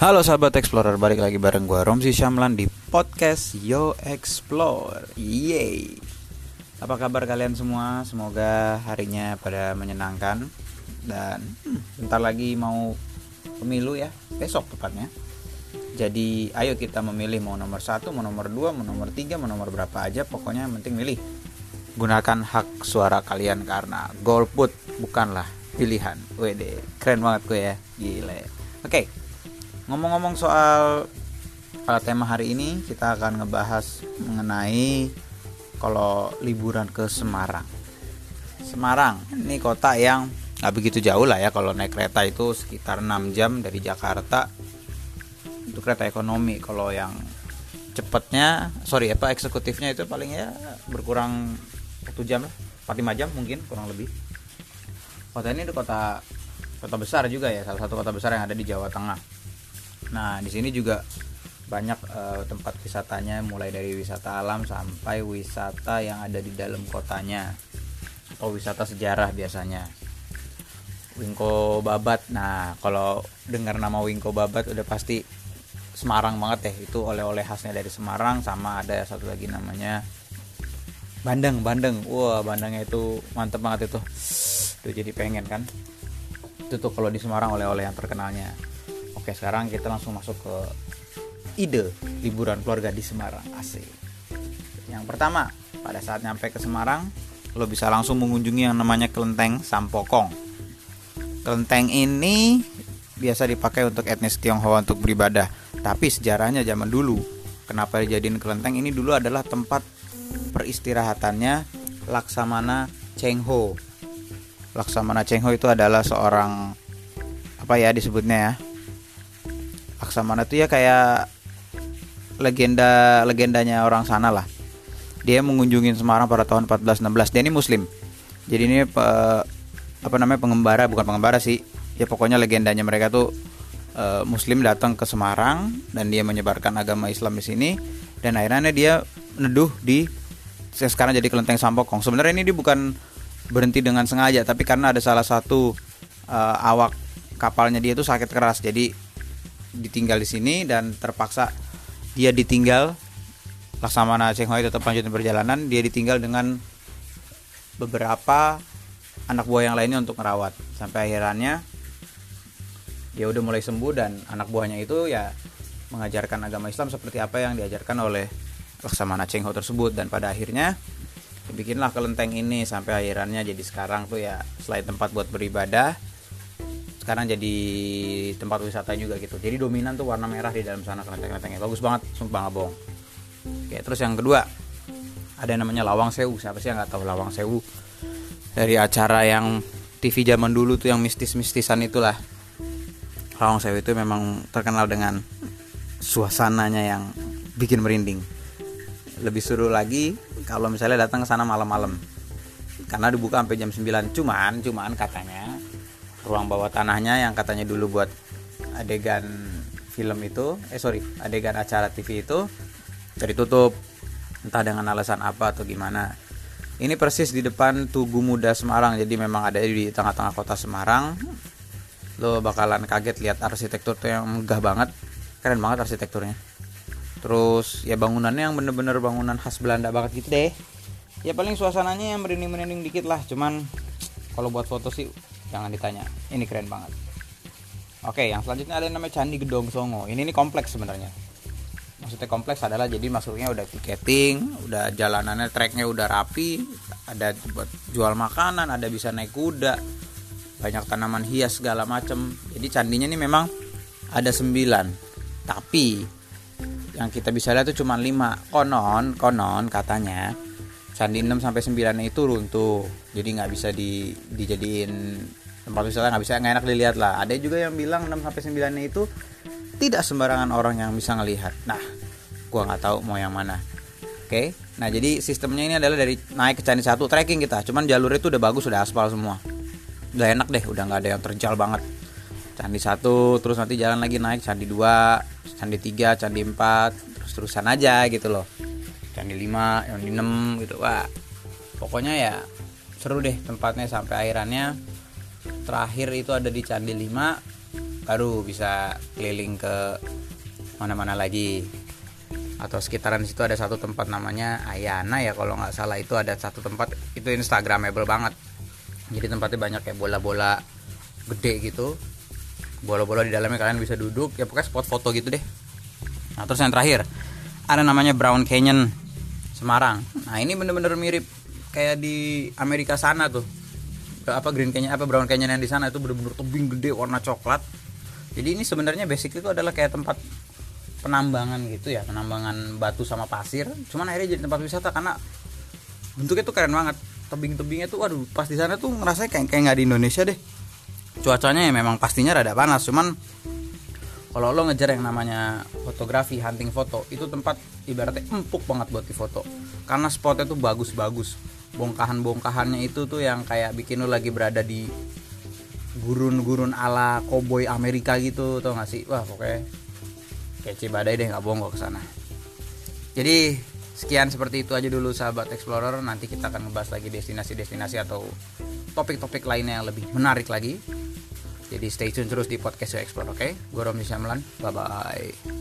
Halo sahabat Explorer, balik lagi bareng gue Romsi Syamlan di podcast Yo Explore. Yeay Apa kabar kalian semua? Semoga harinya pada menyenangkan. Dan hmm, bentar lagi mau pemilu ya, besok tepatnya. Jadi ayo kita memilih mau nomor satu, mau nomor dua, mau nomor tiga, mau nomor berapa aja. Pokoknya yang penting milih. Gunakan hak suara kalian karena golput bukanlah pilihan. Wede, keren banget gue ya, gile. Oke, ngomong-ngomong soal uh, tema hari ini kita akan ngebahas mengenai kalau liburan ke Semarang. Semarang ini kota yang nggak begitu jauh lah ya kalau naik kereta itu sekitar 6 jam dari Jakarta untuk kereta ekonomi. Kalau yang cepatnya sorry apa eksekutifnya itu paling ya berkurang satu jam lah 45 jam mungkin kurang lebih. Kota ini kota kota besar juga ya salah satu kota besar yang ada di Jawa Tengah Nah, di sini juga banyak uh, tempat wisatanya mulai dari wisata alam sampai wisata yang ada di dalam kotanya atau wisata sejarah biasanya. Wingko Babat. Nah, kalau dengar nama Wingko Babat udah pasti Semarang banget ya. Itu oleh-oleh khasnya dari Semarang sama ada satu lagi namanya Bandeng, Bandeng. Wah, bandengnya itu mantep banget itu. Tuh jadi pengen kan. Itu tuh kalau di Semarang oleh-oleh yang terkenalnya. Oke, sekarang kita langsung masuk ke ide liburan keluarga di Semarang. Asik. Yang pertama, pada saat nyampe ke Semarang, lo bisa langsung mengunjungi yang namanya Kelenteng Sampokong. Kelenteng ini biasa dipakai untuk etnis Tionghoa untuk beribadah, tapi sejarahnya zaman dulu. Kenapa dijadiin kelenteng ini dulu adalah tempat peristirahatannya Laksamana Cheng Ho. Laksamana Cheng Ho itu adalah seorang apa ya disebutnya ya Laksamana itu ya kayak legenda legendanya orang sana lah. Dia mengunjungi Semarang pada tahun 1416 dia ini muslim. Jadi ini pe, apa namanya pengembara bukan pengembara sih. Ya pokoknya legendanya mereka tuh e, muslim datang ke Semarang dan dia menyebarkan agama Islam di sini. Dan akhirnya dia neduh di sekarang jadi kelenteng Sampokong. Sebenarnya ini dia bukan berhenti dengan sengaja tapi karena ada salah satu e, awak kapalnya dia tuh sakit keras. Jadi ditinggal di sini dan terpaksa dia ditinggal. Laksamana Cheng Hoi tetap lanjutin perjalanan dia ditinggal dengan beberapa anak buah yang lainnya untuk merawat sampai akhirnya dia udah mulai sembuh dan anak buahnya itu ya mengajarkan agama Islam seperti apa yang diajarkan oleh Laksamana Cheng Ho tersebut. Dan pada akhirnya dibikinlah kelenteng ini sampai akhirnya jadi sekarang tuh ya selain tempat buat beribadah sekarang jadi tempat wisata juga gitu. Jadi dominan tuh warna merah di dalam sana kelenteng-kelentengnya. Bagus banget sumpah nggak bohong oke terus yang kedua ada yang namanya Lawang Sewu. Siapa sih yang nggak tahu Lawang Sewu? Dari acara yang TV zaman dulu tuh yang mistis-mistisan itulah. Lawang Sewu itu memang terkenal dengan suasananya yang bikin merinding. Lebih seru lagi kalau misalnya datang ke sana malam-malam. Karena dibuka sampai jam 9 cuman cuman katanya ruang bawah tanahnya yang katanya dulu buat adegan film itu eh sorry adegan acara TV itu dari tutup entah dengan alasan apa atau gimana. Ini persis di depan Tugu Muda Semarang jadi memang ada di tengah-tengah kota Semarang. Lo bakalan kaget lihat arsitektur tuh yang megah banget. Keren banget arsitekturnya. Terus ya bangunannya yang bener-bener bangunan khas Belanda banget gitu deh. Ya paling suasananya yang merinding-merinding dikit lah cuman kalau buat foto sih jangan ditanya. Ini keren banget. Oke yang selanjutnya ada yang namanya Candi Gedong Songo. Ini ini kompleks sebenarnya. Maksudnya kompleks adalah jadi masuknya udah tiketing udah jalanannya treknya udah rapi ada buat jual makanan ada bisa naik kuda banyak tanaman hias segala macem. Jadi candinya ini memang ada sembilan. Tapi yang kita bisa lihat itu cuma lima. Konon konon katanya candi 6 sampai 9 itu runtuh. Jadi nggak bisa di dijadiin tempat wisata nggak bisa nggak enak dilihat lah. Ada juga yang bilang 6 sampai 9 nya itu tidak sembarangan orang yang bisa ngelihat. Nah gua nggak tahu mau yang mana. Oke? Nah jadi sistemnya ini adalah dari naik ke candi satu trekking kita. Cuman jalur itu udah bagus udah aspal semua. Udah enak deh udah nggak ada yang terjal banget. Candi satu terus nanti jalan lagi naik candi dua candi tiga candi empat terus terusan aja gitu loh. Candi 5 yang di 6 gitu. Wah pokoknya ya seru deh tempatnya sampai akhirannya terakhir itu ada di candi 5 baru bisa keliling ke mana-mana lagi. Atau sekitaran situ ada satu tempat namanya Ayana ya kalau nggak salah. Itu ada satu tempat itu instagramable banget. Jadi tempatnya banyak kayak bola-bola gede gitu. Bola-bola di dalamnya kalian bisa duduk. Ya pokoknya spot foto gitu deh. Nah terus yang terakhir ada namanya Brown Canyon Semarang. Nah ini bener-bener mirip kayak di Amerika sana tuh apa Green Canyon apa Brown Canyon yang di sana itu bener-bener tebing gede warna coklat. Jadi ini sebenarnya basic itu adalah kayak tempat penambangan gitu ya penambangan batu sama pasir. Cuman akhirnya jadi tempat wisata karena bentuknya tuh keren banget. Tebing-tebingnya tuh waduh pas di sana tuh ngerasa kayak kayak nggak di Indonesia deh. Cuacanya ya memang pastinya rada panas cuman kalau lo ngejar yang namanya fotografi hunting foto itu tempat ibaratnya empuk banget buat difoto karena spotnya tuh bagus-bagus bongkahan-bongkahannya itu tuh yang kayak bikin lo lagi berada di gurun-gurun ala koboi Amerika gitu tau gak sih? Wah pokoknya kayak badai deh nggak bohong gue ke sana jadi sekian seperti itu aja dulu sahabat explorer. Nanti kita akan ngebahas lagi destinasi-destinasi atau topik-topik lainnya yang lebih menarik lagi. Jadi stay tune terus di podcast Explore oke? Okay? gue Romi Syamlan. Bye bye